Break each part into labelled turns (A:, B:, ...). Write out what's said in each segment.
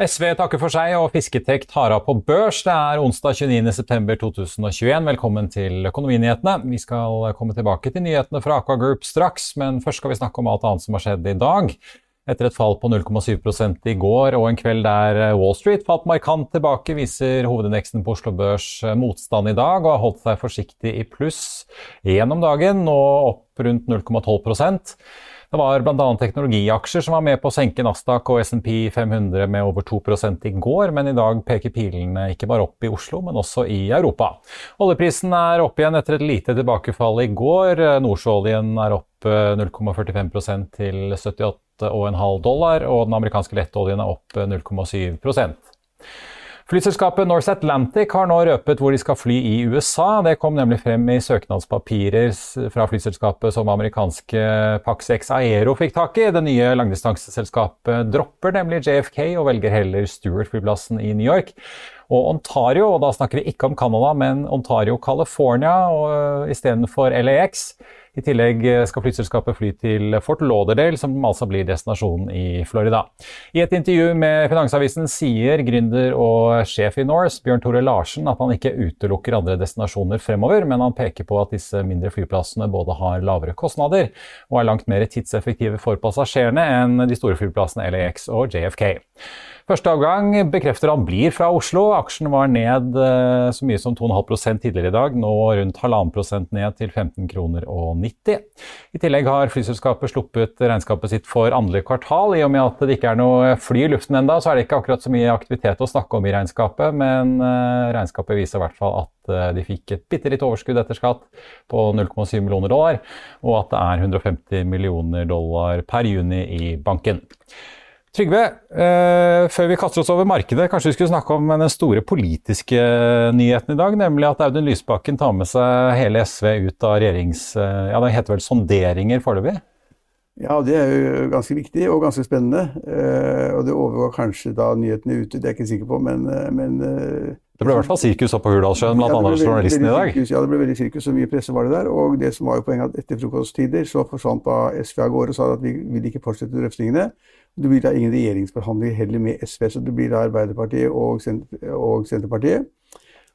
A: SV takker for seg og Fisketek tar av på børs. Det er onsdag 29.9.2021. Velkommen til Økonominyhetene. Vi skal komme tilbake til nyhetene fra Aqua Group straks, men først skal vi snakke om alt annet som har skjedd i dag. Etter et fall på 0,7 i går og en kveld der Wall Street falt markant tilbake, viser hovedindeksen på Oslo Børs motstand i dag og har holdt seg forsiktig i pluss gjennom dagen, nå opp rundt 0,12 det var bl.a. teknologiaksjer som var med på å senke Nasdaq og SMP 500 med over 2 i går, men i dag peker pilene ikke bare opp i Oslo, men også i Europa. Oljeprisen er opp igjen etter et lite tilbakefall i går. Nordsjøoljen er opp 0,45% til 78,5 dollar, og den amerikanske lettoljen er opp 0,7 Flyselskapet North Atlantic har nå røpet hvor de skal fly i USA. Det kom nemlig frem i søknadspapirer fra flyselskapet som amerikanske Pax Aero fikk tak i. Det nye langdistanseselskapet dropper nemlig JFK og velger heller Stewart-flyplassen i New York. Og Ontario, og da snakker vi ikke om Canada, men Ontario, California istedenfor LAX. I tillegg skal flyselskapet fly til Fort Lauderdale, som altså blir destinasjonen i Florida. I et intervju med Finansavisen sier gründer og sjef i Norse, Bjørn Tore Larsen, at han ikke utelukker andre destinasjoner fremover, men han peker på at disse mindre flyplassene både har lavere kostnader og er langt mer tidseffektive for passasjerene enn de store flyplassene LAX og JFK. Første avgang bekrefter han blir fra Oslo. Aksjen var ned eh, så mye som 2,5 tidligere i dag, nå rundt 1,5 ned til 15 kroner og 90. I tillegg har flyselskapet sluppet regnskapet sitt for andre kvartal. I og med at det ikke er noe fly i luften enda, så er det ikke akkurat så mye aktivitet å snakke om i regnskapet, men eh, regnskapet viser i hvert fall at eh, de fikk et bitte litt overskudd etter skatt på 0,7 millioner dollar, og at det er 150 millioner dollar per juni i banken. Trygve, eh, før vi kaster oss over markedet, kanskje vi skulle snakke om den store politiske nyheten i dag, nemlig at Audun Lysbakken tar med seg hele SV ut av regjerings... Eh, ja, det heter vel sonderinger foreløpig?
B: Ja, det er jo ganske viktig og ganske spennende. Eh, og det overgår kanskje da nyhetene ute, det er jeg ikke sikker på, men, eh, men eh,
A: Det ble i hvert fall sirkus oppe på Hurdalssjøen blant ja, andre journalisten i dag?
B: Sirkus, ja, det ble veldig sirkus, så mye presse var det der. Og det som var jo poenget at etter frokosttider så forsvant da SV av gårde og sa at vi vil ikke fortsette drøftingene. Det blir da ingen regjeringsforhandlinger heller med SV, så det blir da Arbeiderpartiet og, Senterpartiet.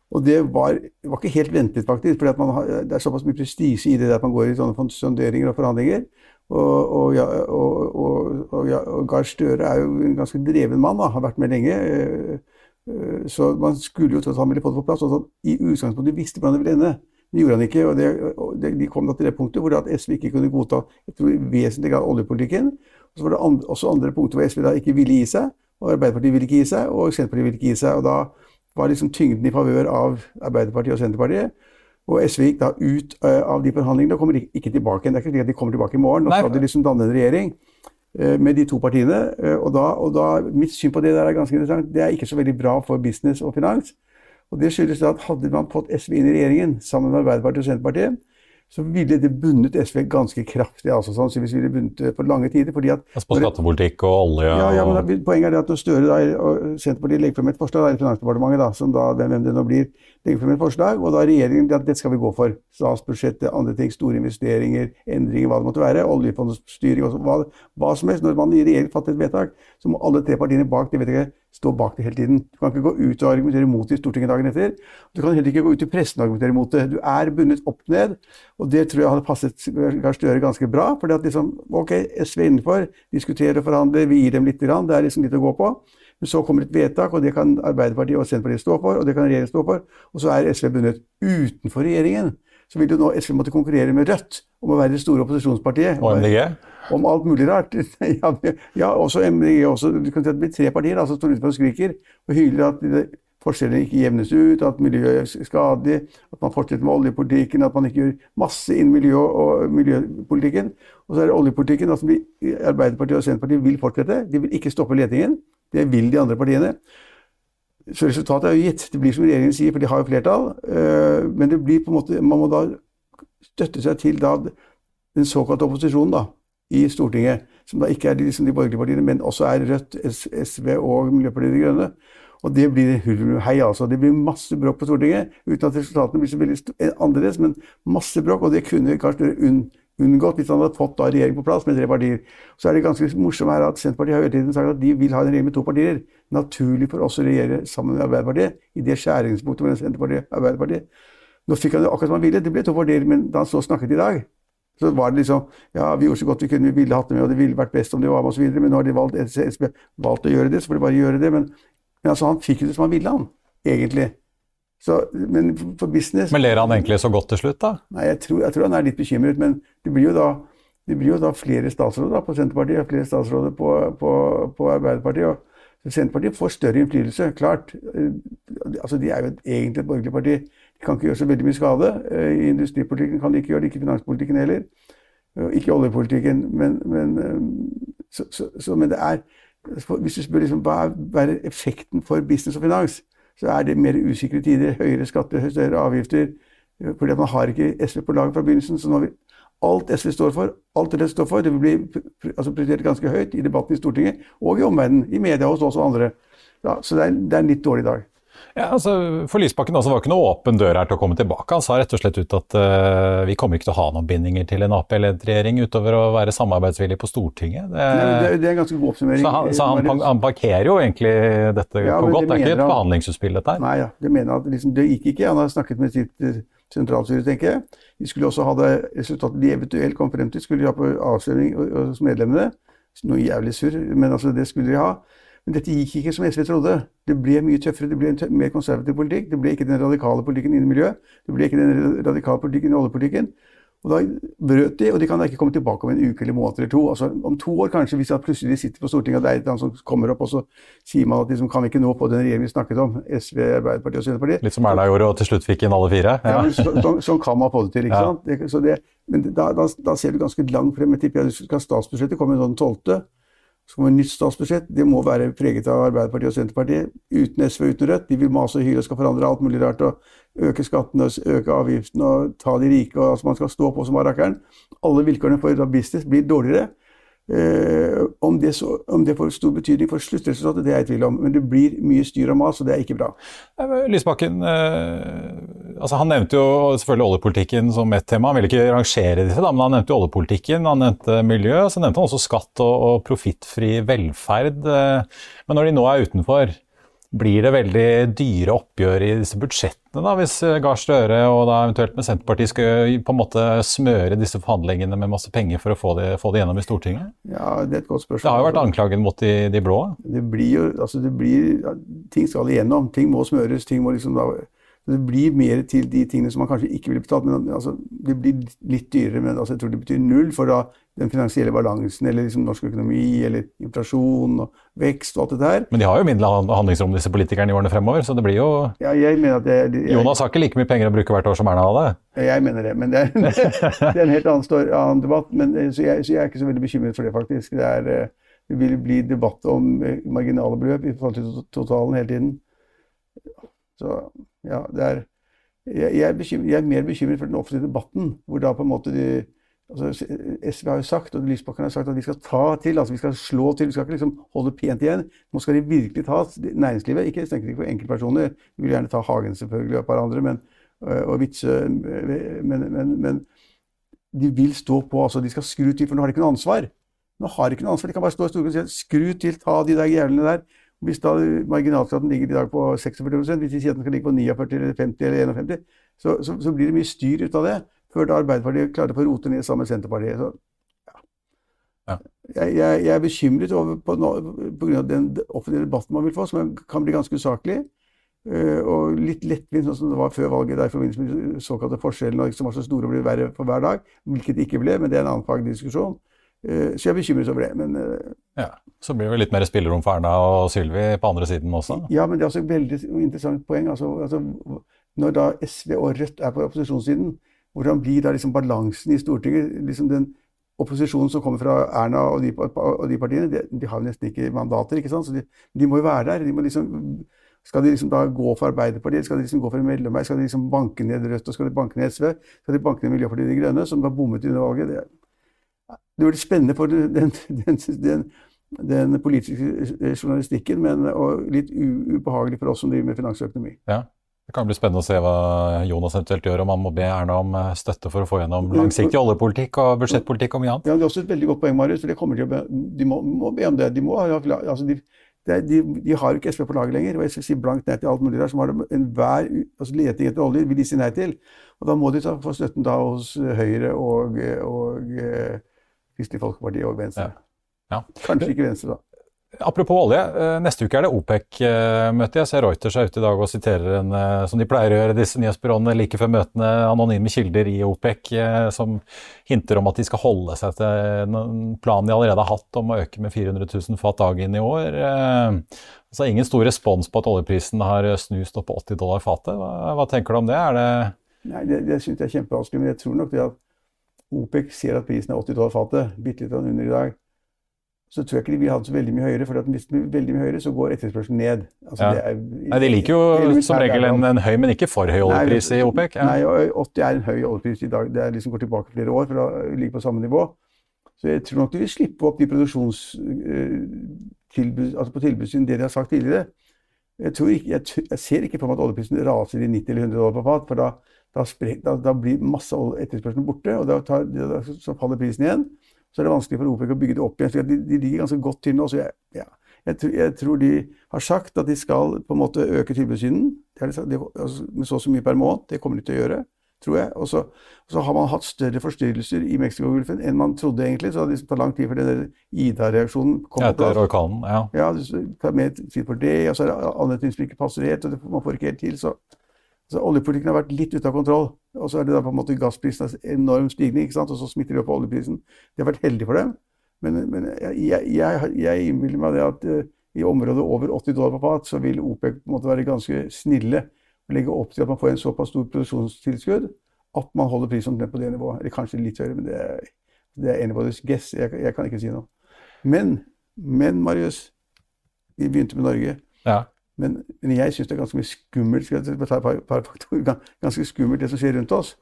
B: Og det var, var, ikke helt ventet, faktisk. For det er såpass mye prestisje i det at man går i sånne sonderinger og forhandlinger. Og, og, ja, og, og Gahr Støre er jo en ganske dreven mann, da, har vært med lenge. Eh, eh, så man skulle jo tro at han ville få det på plass. Og sånn, I utgangspunktet visste hvordan det ville ende. Det gjorde han ikke. og det, det, De kom da til det punktet hvor SV ikke kunne godta jeg tror, vesentlig grad oljepolitikken. Og så var det andre, også andre punkter hvor SV da ikke ville gi seg, og Arbeiderpartiet ville ikke gi seg, og Senterpartiet ville ikke gi seg. og Da var liksom tyngden i favør av Arbeiderpartiet og Senterpartiet. Og SV gikk da ut uh, av de forhandlingene og kommer ikke tilbake. igjen. Det er ikke slik at de kommer tilbake i morgen. Nå skal de liksom danne en regjering med de to partiene. Uh, og, da, og da, Mitt syn på det der er ganske interessant. Det er ikke så veldig bra for business og finans. Og Det skyldes at hadde man fått SV inn i regjeringen sammen med Arbeiderpartiet og Senterpartiet, så ville det bundet SV ganske kraftig. altså Sannsynligvis ville det bundet det på lange tider. fordi at...
A: Altså på skattepolitikk og olje?
B: Ja, ja, men da, Poenget er det at når Støre da, og Senterpartiet legger frem et forslag, da, i Finansdepartementet, da, som da, hvem det nå blir, legger frem et forslag, og da er regjeringen at det skal vi gå for. Statsbudsjettet, andre ting, store investeringer, endringer, hva det måtte være. Oljefondstyring, hva, hva som helst. Når man i regjering fatter et vedtak, så må alle tre partiene bak det vedtaket stå bak det hele tiden. Du kan ikke gå ut og argumentere mot det i Stortinget dagen etter. Du kan heller ikke gå ut i pressen og argumentere mot det. Du er bundet opp ned, og det tror jeg hadde passet Gahr Støre ganske bra. for liksom, ok, SV er innenfor, diskutere og forhandle, vi gir dem litt, grann, det er liksom litt å gå på. Men så kommer et vedtak, og det kan Arbeiderpartiet og Senterpartiet stå for, og det kan regjeringen stå for. Og så er SV bundet utenfor regjeringen. Så vil jo nå SV måtte konkurrere med Rødt om å være det store opposisjonspartiet.
A: Og MDG?
B: Om alt mulig rart. ja, ja, også MDG. Også, du kan si at det blir tre partier som står utenfor og skriker og hyler at forskjellene ikke jevnes ut, at miljøet er skadelig, at man fortsetter med oljepolitikken, at man ikke gjør masse innen miljø og miljøpolitikken. Og så er det oljepolitikken. Altså, Arbeiderpartiet og Senterpartiet vil fortsette. De vil ikke stoppe letingen. Det vil de andre partiene. Så resultatet er jo gitt. Det blir som regjeringen sier, for de har jo flertall. Men det blir på en måte, man må da støtte seg til da den såkalte opposisjonen da, i Stortinget. Som da ikke er liksom de borgerlige partiene, men også er Rødt, SV og Miljøpartiet De Grønne. Og det blir hei, altså. Det blir masse bråk på Stortinget, uten at resultatene blir så veldig annerledes, men masse bråk. Og det kunne kanskje unn unngått hvis han hadde fått da regjering på plass med tre partier. Så er det ganske morsomt her at Senterpartiet har hele tiden sagt at de vil ha en regjering med to partier. Naturlig for oss å regjere sammen med Arbeiderpartiet i det skjæringspunktet mellom Senterpartiet og Arbeiderpartiet. Nå fikk han det akkurat som han ville, det ble to partier, men da han så snakket i dag, så var det liksom Ja, vi gjorde så godt vi kunne, vi ville hatt det med, og det ville vært best om det var med osv., men nå har de valgt, SSB, valgt å gjøre det, så får de bare gjøre det. Men, men altså, han fikk jo det som han ville, han, egentlig. Så, men for business
A: Men ler han egentlig så godt til slutt, da?
B: Nei, jeg tror, jeg tror han er litt bekymret. Men det blir jo da, blir jo da flere statsråder da, på Senterpartiet og flere statsråder på, på, på Arbeiderpartiet. og Senterpartiet får større innflytelse, klart. Eh, altså, De er jo egentlig et borgerlig parti. De kan ikke gjøre så veldig mye skade. Eh, I industripolitikken kan de ikke gjøre det, ikke i finanspolitikken heller. Eh, ikke i oljepolitikken. Men, men, så, så, så, men det er Hvis du spør liksom, hva er effekten for business og finans, så er det mer usikre tider. Høyere skatter, større avgifter. Fordi man har ikke SV på laget fra begynnelsen. så nå vil alt SV står for, alt det står for, det vil bli altså, prioritert ganske høyt i debatten i Stortinget og i omverdenen. I media hos oss og andre. Ja, så det er, det er en litt dårlig dag.
A: Ja, altså, For Lysbakken også var ikke noe åpen dør her til å komme tilbake. Han sa rett og slett ut at uh, vi kommer ikke til å ha noen bindinger til en Ap-ledet regjering utover å være samarbeidsvillig på Stortinget.
B: Det, Nei, det, er, det, er en ganske god oppsummering.
A: Så han, så han, han parkerer jo egentlig dette ja, på godt. Det er ikke et behandlingsutspill, dette her.
B: Nei, ja, det mener at liksom, det gikk ikke. Han har snakket med sitt eh, sentralstyre, tenker jeg. De skulle også ha det resultatet de eventuelt kom frem til, skulle de ha på avstemning hos medlemmene. Noe jævlig surr, men altså, det skulle de ha. Men dette gikk ikke som SV trodde. Det ble mye tøffere, det ble en mer konservativ politikk. Det ble ikke den radikale politikken innen miljø. Det ble ikke den radikale politikken i oljepolitikken. Og da brøt de, og de kan da ikke komme tilbake om en uke eller måned eller to. Altså, om to år kanskje, hvis plutselig de sitter på Stortinget og det er et eller annet som kommer opp, og så sier man at de som kan ikke nå på den regjeringen vi snakket om, SV, Arbeiderpartiet og Senterpartiet.
A: Litt som Erna gjorde, og til slutt fikk inn alle fire?
B: Ja, ja Sånn så, så kan man få det til. ikke ja. sant? Det, det, men da, da, da, ser du ganske langt frem. Jeg tipper at statsbudsjettet kommer den 12. Kommer et nytt statsbudsjett. Det må være preget av Arbeiderpartiet og Senterpartiet. Uten SV og uten Rødt. De vil mase og hyle og skal forandre alt mulig rart. og Øke skattene, øke avgiftene og ta de rike. og altså Man skal stå på som arrakkeren. Alle vilkårene for business blir dårligere. Eh, om, det så, om, det får stor betydning for sluttresultatet, det er jeg i tvil om. Men det blir mye styr og mas, og det er ikke bra.
A: Lysbakken, eh, altså han nevnte jo selvfølgelig oljepolitikken som ett tema. Han ville ikke rangere disse, da, men han nevnte jo oljepolitikken, han nevnte miljø. Så nevnte han også skatt og, og profittfri velferd. Eh, men når de nå er utenfor, blir det veldig dyre oppgjør i disse budsjettene, da, hvis eh, Gahr Støre og da eventuelt med Senterpartiet skal på en måte smøre disse forhandlingene med masse penger for å få det, få det gjennom i Stortinget?
B: Ja, Det er et godt spørsmål.
A: Det har jo vært anklagen mot de, de blå?
B: Det blir jo, altså det blir, Ting skal igjennom. Ting må smøres. ting må liksom da det blir mer til de tingene som man kanskje ikke ville betalt. men altså, Det blir litt dyrere, men altså, jeg tror det betyr null for da den finansielle balansen, eller liksom norsk økonomi, eller inflasjon og vekst og alt det der.
A: Men de har jo mindre handlingsrom, disse politikerne, i årene fremover, så det blir jo
B: ja, jeg mener at jeg,
A: jeg, Jonas har ikke like mye penger å bruke hvert år som Erna hadde?
B: Jeg mener det, men det er, det er en helt annen, stor, annen debatt. Men, så, jeg, så, jeg, er ikke så veldig bekymret for det, faktisk. Det, er, eh, det vil bli debatt om eh, marginale beløp i forhold til totalen hele tiden. Så ja, det er jeg, er bekymret, jeg, er mer bekymret for den offentlige debatten, hvor da på en måte de, altså SV har jo sagt, og Lysbakken har sagt, at vi skal ta til, altså vi skal slå til. Vi skal ikke liksom holde pent igjen. Nå skal de virkelig ta næringslivet. Ikke tenker ikke på enkeltpersoner. Vi vil gjerne ta Hagen selvfølgelig og et par andre, men, og Witzøe, men, men, men, de vil stå på. altså De skal skru til, for nå har de ikke noe ansvar. Nå har de ikke noe ansvar. De kan bare stå i Stortinget og si skru til, ta de der jævlene der. Hvis da marginalskatten ligger i dag på 46 hvis de sier at den skal ligge på 49 eller 50 eller 51 så, så, så blir det mye styr ut av det før da Arbeiderpartiet klarte å rote ned sammen med Senterpartiet. Så, ja. Ja. Jeg, jeg, jeg, er bekymret over på, på grunn av den offentlige debatten man vil få, som kan bli ganske usaklig. Uh, og litt lettvint, sånn som det var før valget, der i forbindelse med de såkalte forskjellene som var så store og ble verre for hver dag. Hvilket det ikke ble, men det er en annen faglig diskusjon. Uh, så jeg er bekymret over det. Men, uh,
A: ja, Så blir det litt mer spillerom for Erna og Sylvi på andre siden også?
B: Ja, men det er også et veldig interessant poeng. Altså, altså, når da SV og Rødt er på opposisjonssiden, hvordan blir da liksom balansen i Stortinget? Liksom den opposisjonen som kommer fra Erna og de, og de partiene, de, de, har jo nesten ikke mandater, ikke sant? så de, de må jo være der. De må liksom, skal de liksom da gå for Arbeiderpartiet, skal de liksom gå for en mellomvei, skal de liksom banke ned Rødt og skal de banke ned SV? Skal de banke ned Miljøpartiet De Grønne, som da bommet under valget? Det, det blir spennende for den, den, den, den, politiske journalistikken, men og litt ubehagelig for oss som driver med finansøkonomi.
A: Ja. Det kan bli spennende å se hva Jonas eventuelt gjør, om han må be Erna om eh, støtte for å få gjennom langsiktig oljepolitikk og budsjettpolitikk og mye annet.
B: Ja, Det er også et veldig godt poeng, Marius. for kommer til å be, De må, må be om det. De, må, altså de, de, de har jo ikke SV på laget lenger. og Jeg sier blankt nei til alt mulig der. Som har enhver altså leting etter olje vil de si nei til. Og Da må de ta, få støtten da hos Høyre og, og, og eh, Kristelig Folkeparti og Venstre. Ja. Ja. Kanskje ikke Venstre, da.
A: Apropos olje, eh, neste uke er det OPEC-møte. Jeg ser Reuters er ute i dag og siterer en, eh, som de pleier å gjøre, disse nyhetsbyråene like før møtene, anonyme kilder i OPEC, eh, som hinter om at de skal holde seg til en plan de allerede har hatt om å øke med 400 000 fat dagen i år. Altså ingen stor respons på at oljeprisen har snust opp på 80 dollar fatet. Hva, hva, tenker du om det? Er det
B: Nei, Det, det syns jeg er kjempevanskelig, men jeg tror nok det at OPEC ser at prisen er 80 dollar fatet, bitte litt under i dag så tror jeg ikke de vil ha den så veldig mye høyere. For hvis den blir veldig mye høyere, så går etterspørselen ned.
A: Altså, ja. er, nei, De liker jo som regel en, en, høy, men ikke for høy oljepris i OPEC.
B: Ja. Nei, 80 er en høy oljepris i dag. Det er liksom går tilbake flere år for å ligge på samme nivå. Så jeg tror nok de vil slippe opp de produksjonstilbud, altså på tilbudssiden det de har sagt tidligere. Jeg, ikke, jeg, jeg, ser ikke for meg at oljeprisen raser i 90 eller 100 dollar på fat. For da, da, spre, da, da blir masse etterspørsel borte, og da, tar, så faller prisen igjen så er det vanskelig for OPEC å bygge det opp igjen. så De, de ligger ganske godt til nå. så jeg, ja, jeg, jeg, tror de har sagt at de skal på en måte øke tilbudssiden altså, med så og så mye per måned. Det kommer de til å gjøre, tror jeg. Og så, har man hatt større forstyrrelser i Mexicogolfen enn man trodde egentlig. Så det tar lang tid før den Ida-reaksjonen kommer
A: på plass. Orkanen, ja.
B: ja, det tar mer tid for det, og så er det andre ting som ikke passer helt. og det, Man får ikke helt til. så så Oljepolitikken har vært litt ute av kontroll. Og så er det da på en måte gassprisen enorm stigning, ikke sant? og så smitter det opp på oljeprisen. De har vært heldige for dem. Men, men jeg, jeg, jeg, innbiller meg det at uh, i området over 80 dollar på fat, så vil OPEC på en måte være ganske snille og legge opp til at man får en såpass stor produksjonstilskudd at man holder prisen på det nivået. Eller kanskje litt høyere, men det er, det er anybody's guess. Jeg, jeg, kan ikke si noe. Men, men Marius, vi begynte med Norge.
A: Ja.
B: Men, men jeg syns det er ganske mye skummelt skal jeg ta et par, par faktorer, ganske skummelt det som skjer rundt oss.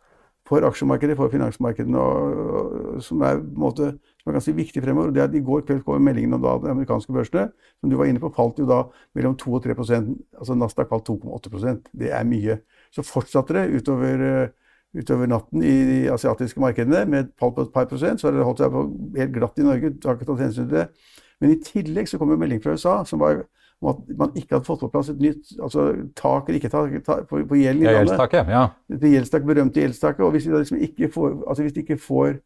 B: For aksjemarkedet, for finansmarkedene, og, og, som, er, måte, som, er, ganske viktig fremover. det at I går kveld kom meldingen om da, de amerikanske børsene, som du var inne på, falt jo da mellom 2 og 3% altså Nasdaq falt 2,8% Det er mye. Så fortsatte det utover, uh, utover natten i de asiatiske markedene med et fall på et par prosent. Så har det holdt seg helt glatt i Norge. har ikke tatt hensyn til det. Men i tillegg så kom jo melding fra USA som var om at man ikke hadde fått på plass et nytt altså, tak eller ikke tak, tak på, på gjelden i
A: ja, Gjeldstaket, ja.
B: Det gjeldstak, berømte gjeldstaket. Og hvis de, liksom ikke får, altså hvis de ikke får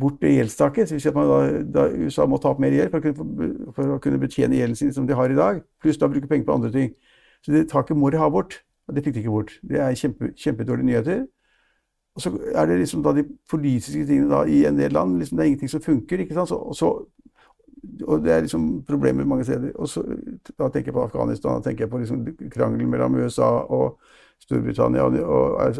B: bort det gjeldstaket, så at man da, da, USA må ta opp mer gjeld for for å kunne betjene gjelden sin som de har i dag, pluss da bruke penger på andre ting. Så det taket må de ha bort. Og det fikk de ikke bort. Det er kjempe, kjempedårlige nyheter. Og så er det liksom da de politiske tingene da i en del land liksom Det er ingenting som funker. ikke sant? Så, så og det er liksom problemer mange steder. Og så, da tenker jeg på Afghanistan, da tenker jeg på liksom krangelen mellom USA og Storbritannia og,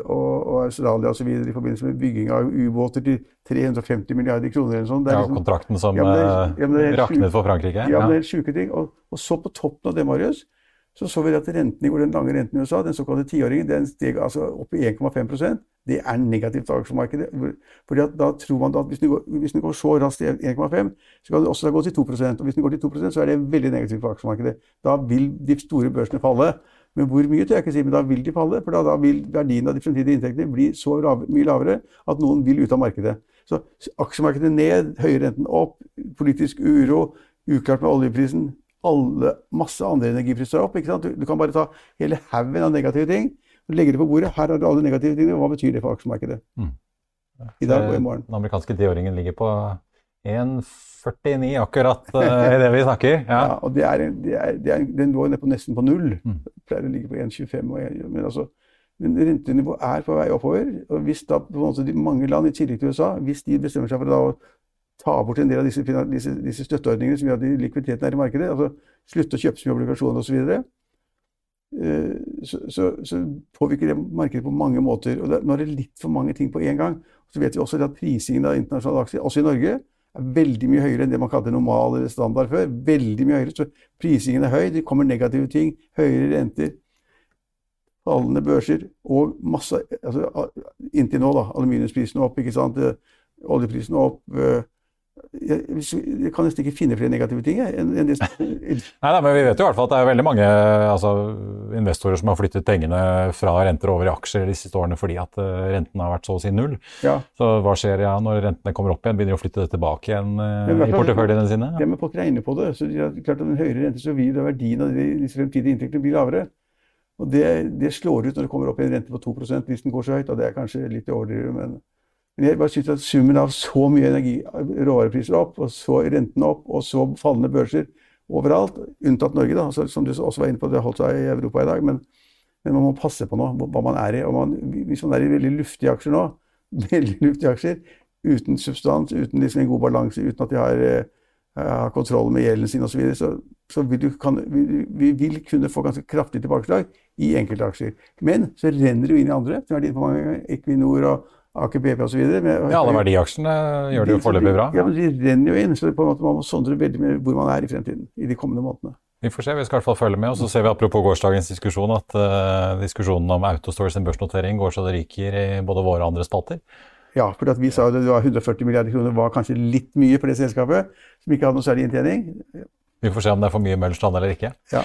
B: og, og Australia osv. i forbindelse med bygging av ubåter til 350 milliarder kroner eller sånn.
A: Ja, liksom, kontrakten som ja, det, ja, det raknet for Frankrike.
B: Ja, men det er helt sjuke ting. Og, og, så på toppen av det, Marius, så så vi at renten i den lange renten i USA, den såkalte tiåringen, den steg altså opp i 1,5% Det er negativt for aksjemarkedet. Fordi da tror man at hvis den går, hvis den går så raskt i 1,5, så kan den også gå til 2% Og hvis den går til 2% så er det veldig negativt for aksjemarkedet. Da vil de store børsene falle. Men hvor mye tør jeg ikke si, men da vil de falle. For da, da vil verdien av de fremtidige inntektene bli så lav, mye lavere at noen vil ut av markedet. Så aksjemarkedet ned, høyere renten opp, politisk uro, uklart med oljeprisen, alle, masse andre energipriser opp. ikke sant? Du, du kan bare ta hele haugen av negative ting og legge det på bordet. Her har du alle negative tingene. Hva betyr det for aksjemarkedet? Mm. I dag og i morgen.
A: Den amerikanske tiåringen ligger på 1,49 akkurat uh, i det vi snakker. Ja,
B: ja og det er, det er, det er, Den lå på nesten på null. Mm. Pleier å ligge på 1,25. Men, altså, men rentenivået er på vei oppover. og hvis da på en måte de Mange land, i tillegg til USA, hvis de bestemmer seg for å ta bort en del av disse, disse, disse støtteordningene som gjør at likviditeten er i markedet, altså slutte å kjøpe så mye obligasjoner osv., så, eh, så, så, påvirker det markedet på mange måter. og det, Nå er det litt for mange ting på én gang. Så vet vi også at prisingen av internasjonale aksjer, også i Norge, er veldig mye høyere enn det man kalte normal eller standard før. Veldig mye høyere. Så prisingen er høy, det kommer negative ting, høyere renter, fallende børser og masse altså, Inntil nå, da. Aluminiumsprisen opp, ikke sant. Oljeprisen opp. Jeg, jeg, kan nesten ikke finne flere negative ting. enn
A: Nei, men Vi vet jo i hvert fall at det er veldig mange altså, investorer som har flyttet pengene fra renter over i aksjer de siste årene fordi at rentene renten har vært så å si null. Ja. Så hva skjer ja, når rentene kommer opp igjen? Begynner de å flytte det tilbake igjen uh, i porteføljene sine?
B: Ja, men folk regner på det. så klart at En høyere rente så vil verdien av disse fremtidige inntektene bli lavere. Og det, det, slår ut når det kommer opp i en rente på 2 hvis den går så høyt. og Det er kanskje litt overdrevet, men men bare synes at summen av så mye energi, råvarepriser opp, og så rentene opp, og så fallende børser overalt, unntatt Norge, da, altså, som du også var inne på, det har holdt seg i Europa i dag. Men, men, man må passe på nå hva man er i. man, Hvis man er i veldig luftige aksjer nå, veldig luftige aksjer, uten substans, uten liksom en god balanse, uten at de har, uh, har kontroll med gjelden sin osv., så, videre, så, så vil du, kan, vi, vi, vil kunne få ganske kraftig tilbakeslag i enkelte aksjer. Men så renner du inn i andre, som har vært inne på mange ganger, Equinor og Aker BP osv.
A: Ja, alle verdiaksjene gjør det jo foreløpig bra.
B: Ja, men De renner jo inn, så på en måte man må sondre veldig med hvor man er i fremtiden. i de kommende månedene.
A: Vi får se, vi skal i hvert fall følge med. Og så ser vi apropos gårsdagens diskusjon at uh, diskusjonen om Autostores børsnotering går så det ryker i både våre og andre spalter.
B: Ja, for vi sa at det var 140 milliarder kroner var kanskje litt mye for det selskapet, som ikke hadde noe særlig inntjening.
A: Vi får se om det er for mye Møllerstrand eller ikke.
B: Ja.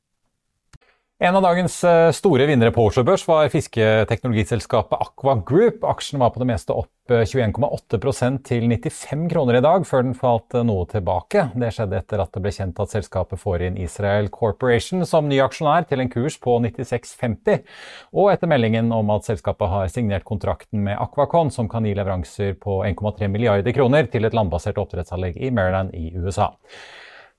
A: En av dagens eh, store vinnere på Oslo Børs var fisketeknologiselskapet Aqua Group. Aksjen var på det meste opp 21,8 eh, til 95 kroner i dag, før den falt eh, noe tilbake. Det skjedde etter at det ble kjent at selskapet får inn Israel Corporation som ny aksjonær til en kurs på 96,50, og etter meldingen om at selskapet har signert kontrakten med Aquacon, som kan gi leveranser på 1,3 milliarder kroner til et landbasert oppdrettsanlegg i Maryland i USA.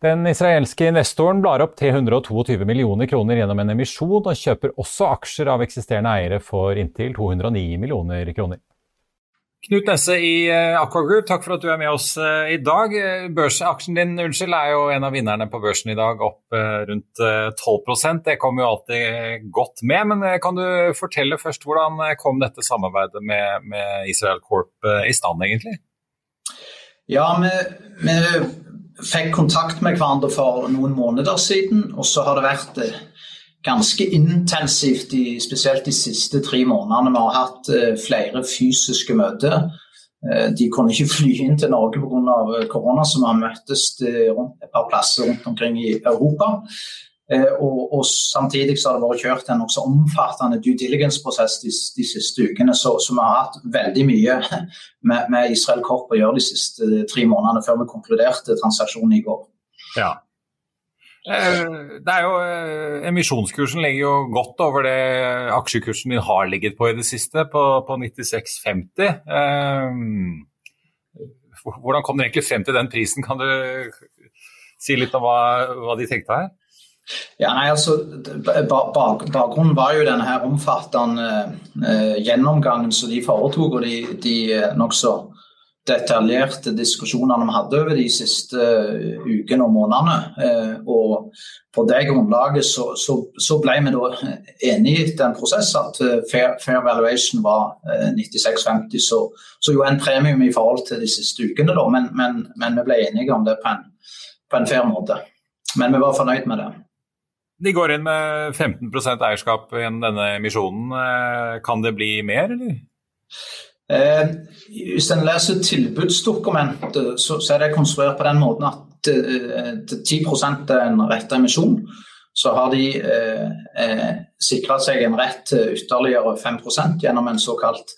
A: Den israelske investoren blar opp 322 millioner kroner gjennom en emisjon, og kjøper også aksjer av eksisterende eiere for inntil 209 millioner kroner. Knut Nesse i eh, Aqua Group, takk for at du er med oss eh, i dag. Eh, børsaksjen din unnskyld, er jo en av vinnerne på børsen i dag, opp rundt 12% Det kommer jo alltid godt med. Men kan du fortelle først hvordan kom dette samarbeidet med, med Israel Corp i stand, egentlig?
C: Ja, vi, vi fikk kontakt med hverandre for noen måneder siden, og så har det vært ganske intensivt, i, spesielt de siste tre månedene. Vi har hatt uh, flere fysiske møter. Uh, de kunne ikke fly inn til Norge pga. Eh, korona, så vi har møttes et par plasser rundt omkring i Europa. Uh, og, og, Samtidig så har det vært kjørt en nokså omfattende due diligence-prosess de, de, siste ukene. Så, så, vi har hatt veldig mye med, med Israel Korp å gjøre de siste tre månedene før vi konkluderte transaksjonen i går.
A: Ja, Eh, det er jo, eh, Emisjonskursen ligger jo godt over det aksjekursen din har ligget på i det siste, på, på 96,50. Eh, hvordan kom dere egentlig frem til den prisen? Kan du si litt om hva, hva de tenkte her?
C: Ja, nei, altså, Bakgrunnen var jo denne her omfattende eh, gjennomgangen som de foretok, og de, de nokså detaljerte diskusjonene vi hadde over de siste uh, ukene og månedene. Eh, og på det grunnlaget så, så, så ble vi da enige etter en prosess at eh, fair, fair valuation var 96,50, så, så, jo en premium i forhold til de siste ukene, da, men, men, men vi ble enige om det på en, på en fair måte. Men vi var fornøyd med det.
A: De går inn med 15% eierskap gjennom denne emisjonen. Kan det bli mer, eller?
C: Eh, hvis en leser tilbudsdokumentet, så, så, er det konstruert på den måten at eh, 10 er en rett emisjon. Så har de eh, eh sikra seg en rett til ytterligere 5 gjennom en såkalt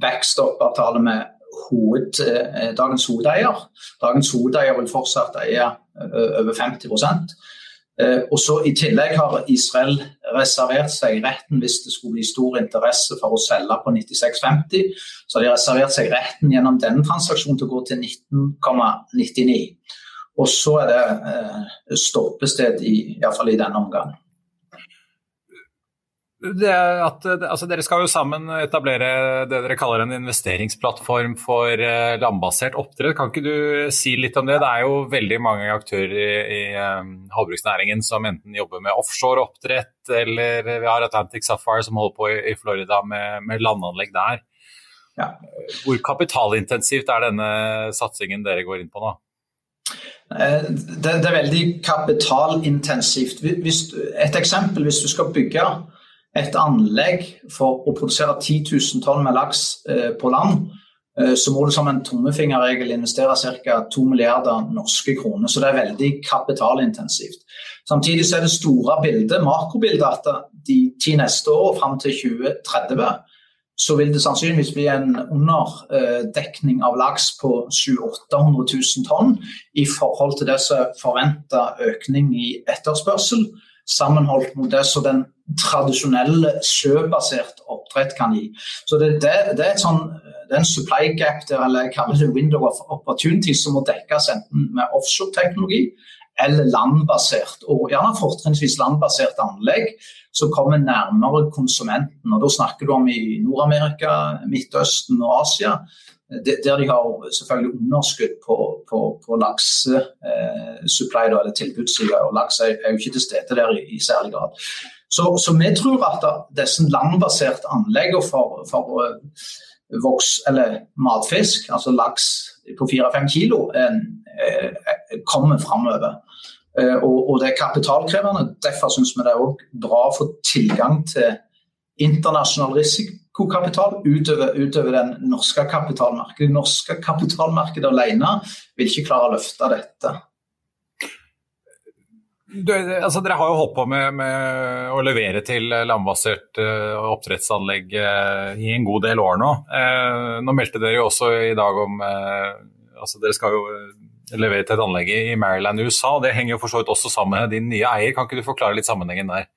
C: backstop-avtale med hoved, eh, dagens hovedeier. Dagens hovedeier vil fortsatt eie eh, over 50 Eh, og så I tillegg har Israel reservert seg retten hvis det skulle bli stor interesse for å selge på 96,50. Så har de reservert seg retten gjennom denne transaksjonen til å gå til 19,99. Og så er det eh, stoppested i, i, i denne omgang
A: at, altså dere skal jo sammen etablere det dere kaller en investeringsplattform for uh, landbasert oppdrett. Kan ikke du si litt om det? Det er jo veldig mange aktører i, i um, havbruksnæringen som enten jobber med offshore oppdrett, eller vi har Atlantic Sapphire som holder på i, i Florida med, med, landanlegg der. Ja. Hvor kapitalintensivt er denne satsingen dere går inn på nå?
C: Eh, det, det er veldig kapitalintensivt. Hvis, et eksempel, hvis du skal bygge et anlegg for å produsere 10 000 tonn med laks eh, på land, eh, så må du som en tommefingerregel investere ca. 2 milliarder norske kroner. Så det er veldig kapitalintensivt. Samtidig så er det store bildet, makrobildet, at de ti neste år fram til 2030 så vil det sannsynligvis bli en underdekning av laks på 700 000-800 000 tonn i forhold til det som er forventa økning i etterspørsel sammenholdt mot det som den tradisjonelle sjøbasert oppdrett kan gi. Så det, det, det, er, sånn, det er en supply gap der, eller jeg kaller det window of opportunity, som må dekkes enten med offshore-teknologi eller landbasert, og gjerne fortrinnsvis landbasert anlegg som kommer nærmere konsumenten. Og Da snakker du om i Nord-Amerika, Midtøsten og Asia der de har selvfølgelig underskudd på, på, på laksesupply, eh, eller tilbudssida. Og laks er, jo ikke til stede der i, i særlig grad. Så, så, vi tror at disse landbaserte anleggene for, for uh, voks, eller matfisk, altså laks på 4-5 kilo, eh, eh, kommer framover. Eh, og, og, det er kapitalkrevende. Derfor syns vi det er bra å få tilgang til internasjonal risikokapital utover, utover den norske kapitalmarkedet. Det norske kapitalmarkedet alene vil ikke klare å løfte dette.
A: Du, altså, dere har jo holdt på med, med, å levere til landbasert uh, oppdrettsanlegg uh, i en god del år nå. Uh, nå meldte dere jo også i dag om altså Dere skal jo levere til et anlegg i Maryland i USA. og Det henger jo for så vidt også sammen med din nye eier. Kan ikke du forklare litt sammenhengen der?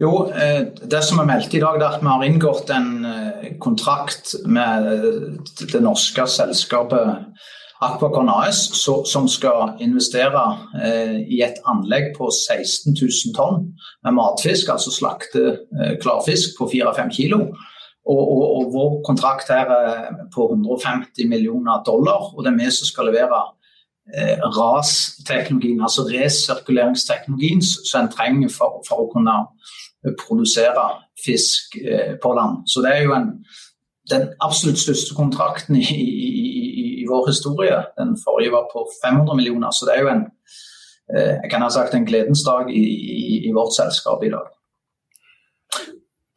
C: Jo, eh, det som er meldt i dag, er at vi har inngått en eh, kontrakt med det norske selskapet Aquacon AS, som skal investere eh, i et anlegg på 16 000 tonn med matfisk, altså slakte eh, klarfisk på 4-5 kilo. Og, og, og, vår kontrakt her er på 150 millioner dollar, og det er vi som skal levere eh, RAS-teknologien, altså resirkuleringsteknologien som en trenger for, for, å kunne produsere fisk eh, på land. Så det er jo en, den absolutt største kontrakten i, i, i, vår historie. Den forrige var på 500 millioner, så det er jo en eh, jeg kan ha sagt en gledens dag i, i vårt selskap i dag.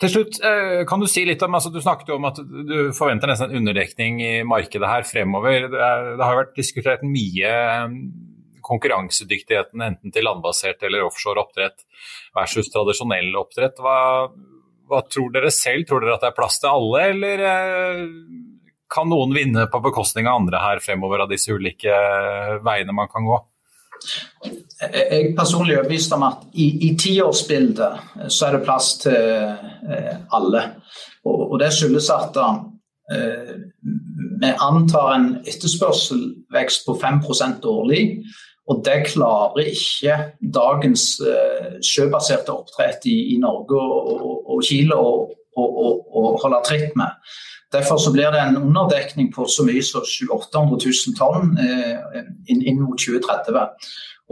A: Til slutt, eh, kan Du si litt om, altså du snakket jo om at du forventer nesten en underdekning i markedet her fremover. Det, er, det har vært diskutert mye konkurransedyktigheten enten til landbasert eller offshore oppdrett versus tradisjonell oppdrett. Hva, hva, tror dere selv? Tror dere at det er plass til alle, eller eh, kan noen vinne på bekostning av andre her fremover av disse ulike veiene man kan gå?
C: Jeg er personlig overbevist om at i, i tiårsbildet så er det plass til eh, alle. Og, og det skyldes at eh, vi antar en etterspørselvekst på 5% årlig. Og det klarer ikke dagens eh, sjøbaserte oppdrett i, i Norge og, Chile å holde tritt med. Derfor så blir det en underdekning på så mye som 800 000 tonn eh, inn, inn, mot 2030.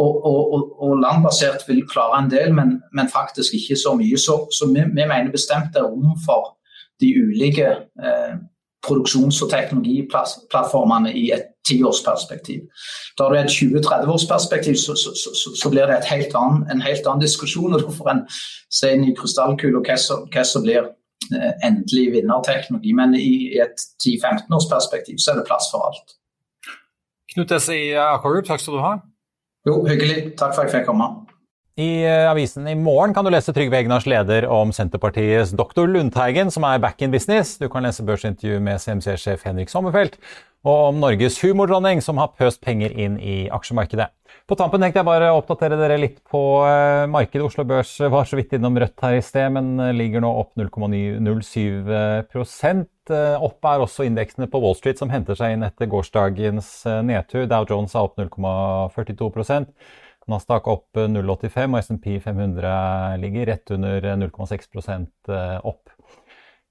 C: Og, og, og, landbasert vil klare en del, men, men faktisk ikke så mye. Så, så vi, vi, mener bestemt det er rom for de ulike eh, produksjons- og teknologiplattformene i et tiårsperspektiv. Da du et 20-30-årsperspektiv, så, så, så, så, blir det helt annen, en helt annen diskusjon. og Da får en se inn i krystallkula hva, hva som blir eh, endelig vinnerteknologi. Men i, i et 10-15-årsperspektiv så er det plass for alt.
A: Knut Esse i Aquagroup, takk skal du ha.
C: Jo, hyggelig. Takk for at jeg fikk komme.
A: I eh, avisen i morgen kan du lese Trygve Egnars leder om Senterpartiets doktor Lundteigen, som er back in business. Du kan lese børsintervju med CMC-sjef Henrik Sommerfelt, og om Norges humordronning, som har pøst penger inn i aksjemarkedet. På tampen tenkte jeg bare å oppdatere dere litt på eh, markedet. Oslo Børs var så vidt innom rødt her i sted, men eh, ligger nå opp 0,07% Opp er også indeksene på Wall Street, som henter seg inn etter gårsdagens nedtur. Dow Jones er opp 0,42 Nasdaq opp 0,85 og SMP 500 ligger rett under 0,6 eh, opp.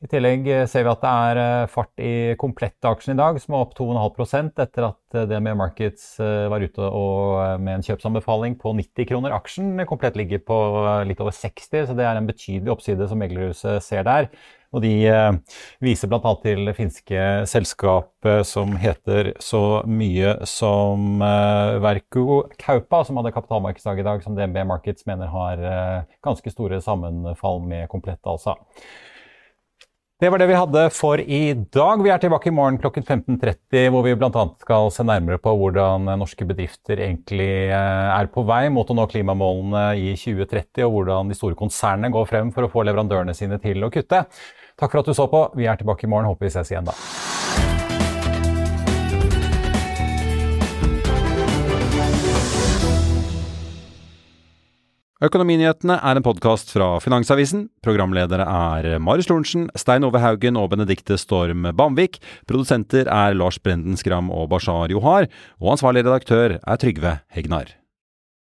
A: I tillegg eh, ser vi at det er eh, fart i komplettaksjen i dag, som er opp 2,5 etter at DNB Markets var ute med en kjøpsanbefaling på 90 kroner aksjen. Komplett ligger på litt over 60, så det er en betydelig oppside som meglerhuset ser der. Og de eh, viser bl.a. til det finske selskapet som heter så mye som Verku Verko Kaupa, som hadde kapitalmarkedsdag i dag, som DNB Markets mener har eh, ganske store sammenfall med Komplett, altså. Det var det vi hadde for i dag. Vi er tilbake i morgen klokken 15.30, hvor vi bl.a. skal se nærmere på hvordan norske bedrifter egentlig er på vei mot å nå klimamålene i 2030, og hvordan de store konsernene går frem for å få leverandørene sine til å kutte. Takk for at du så på. Vi er tilbake i morgen. Håper vi ses igjen da.
D: Økonominyhetene er en podkast fra Finansavisen. Programledere er Marius Lorentzen, Stein Ove Haugen og Benedikte Storm Bamvik. Produsenter er Lars Brenden Skram og Bashar Johar. Og ansvarlig redaktør er Trygve Hegnar.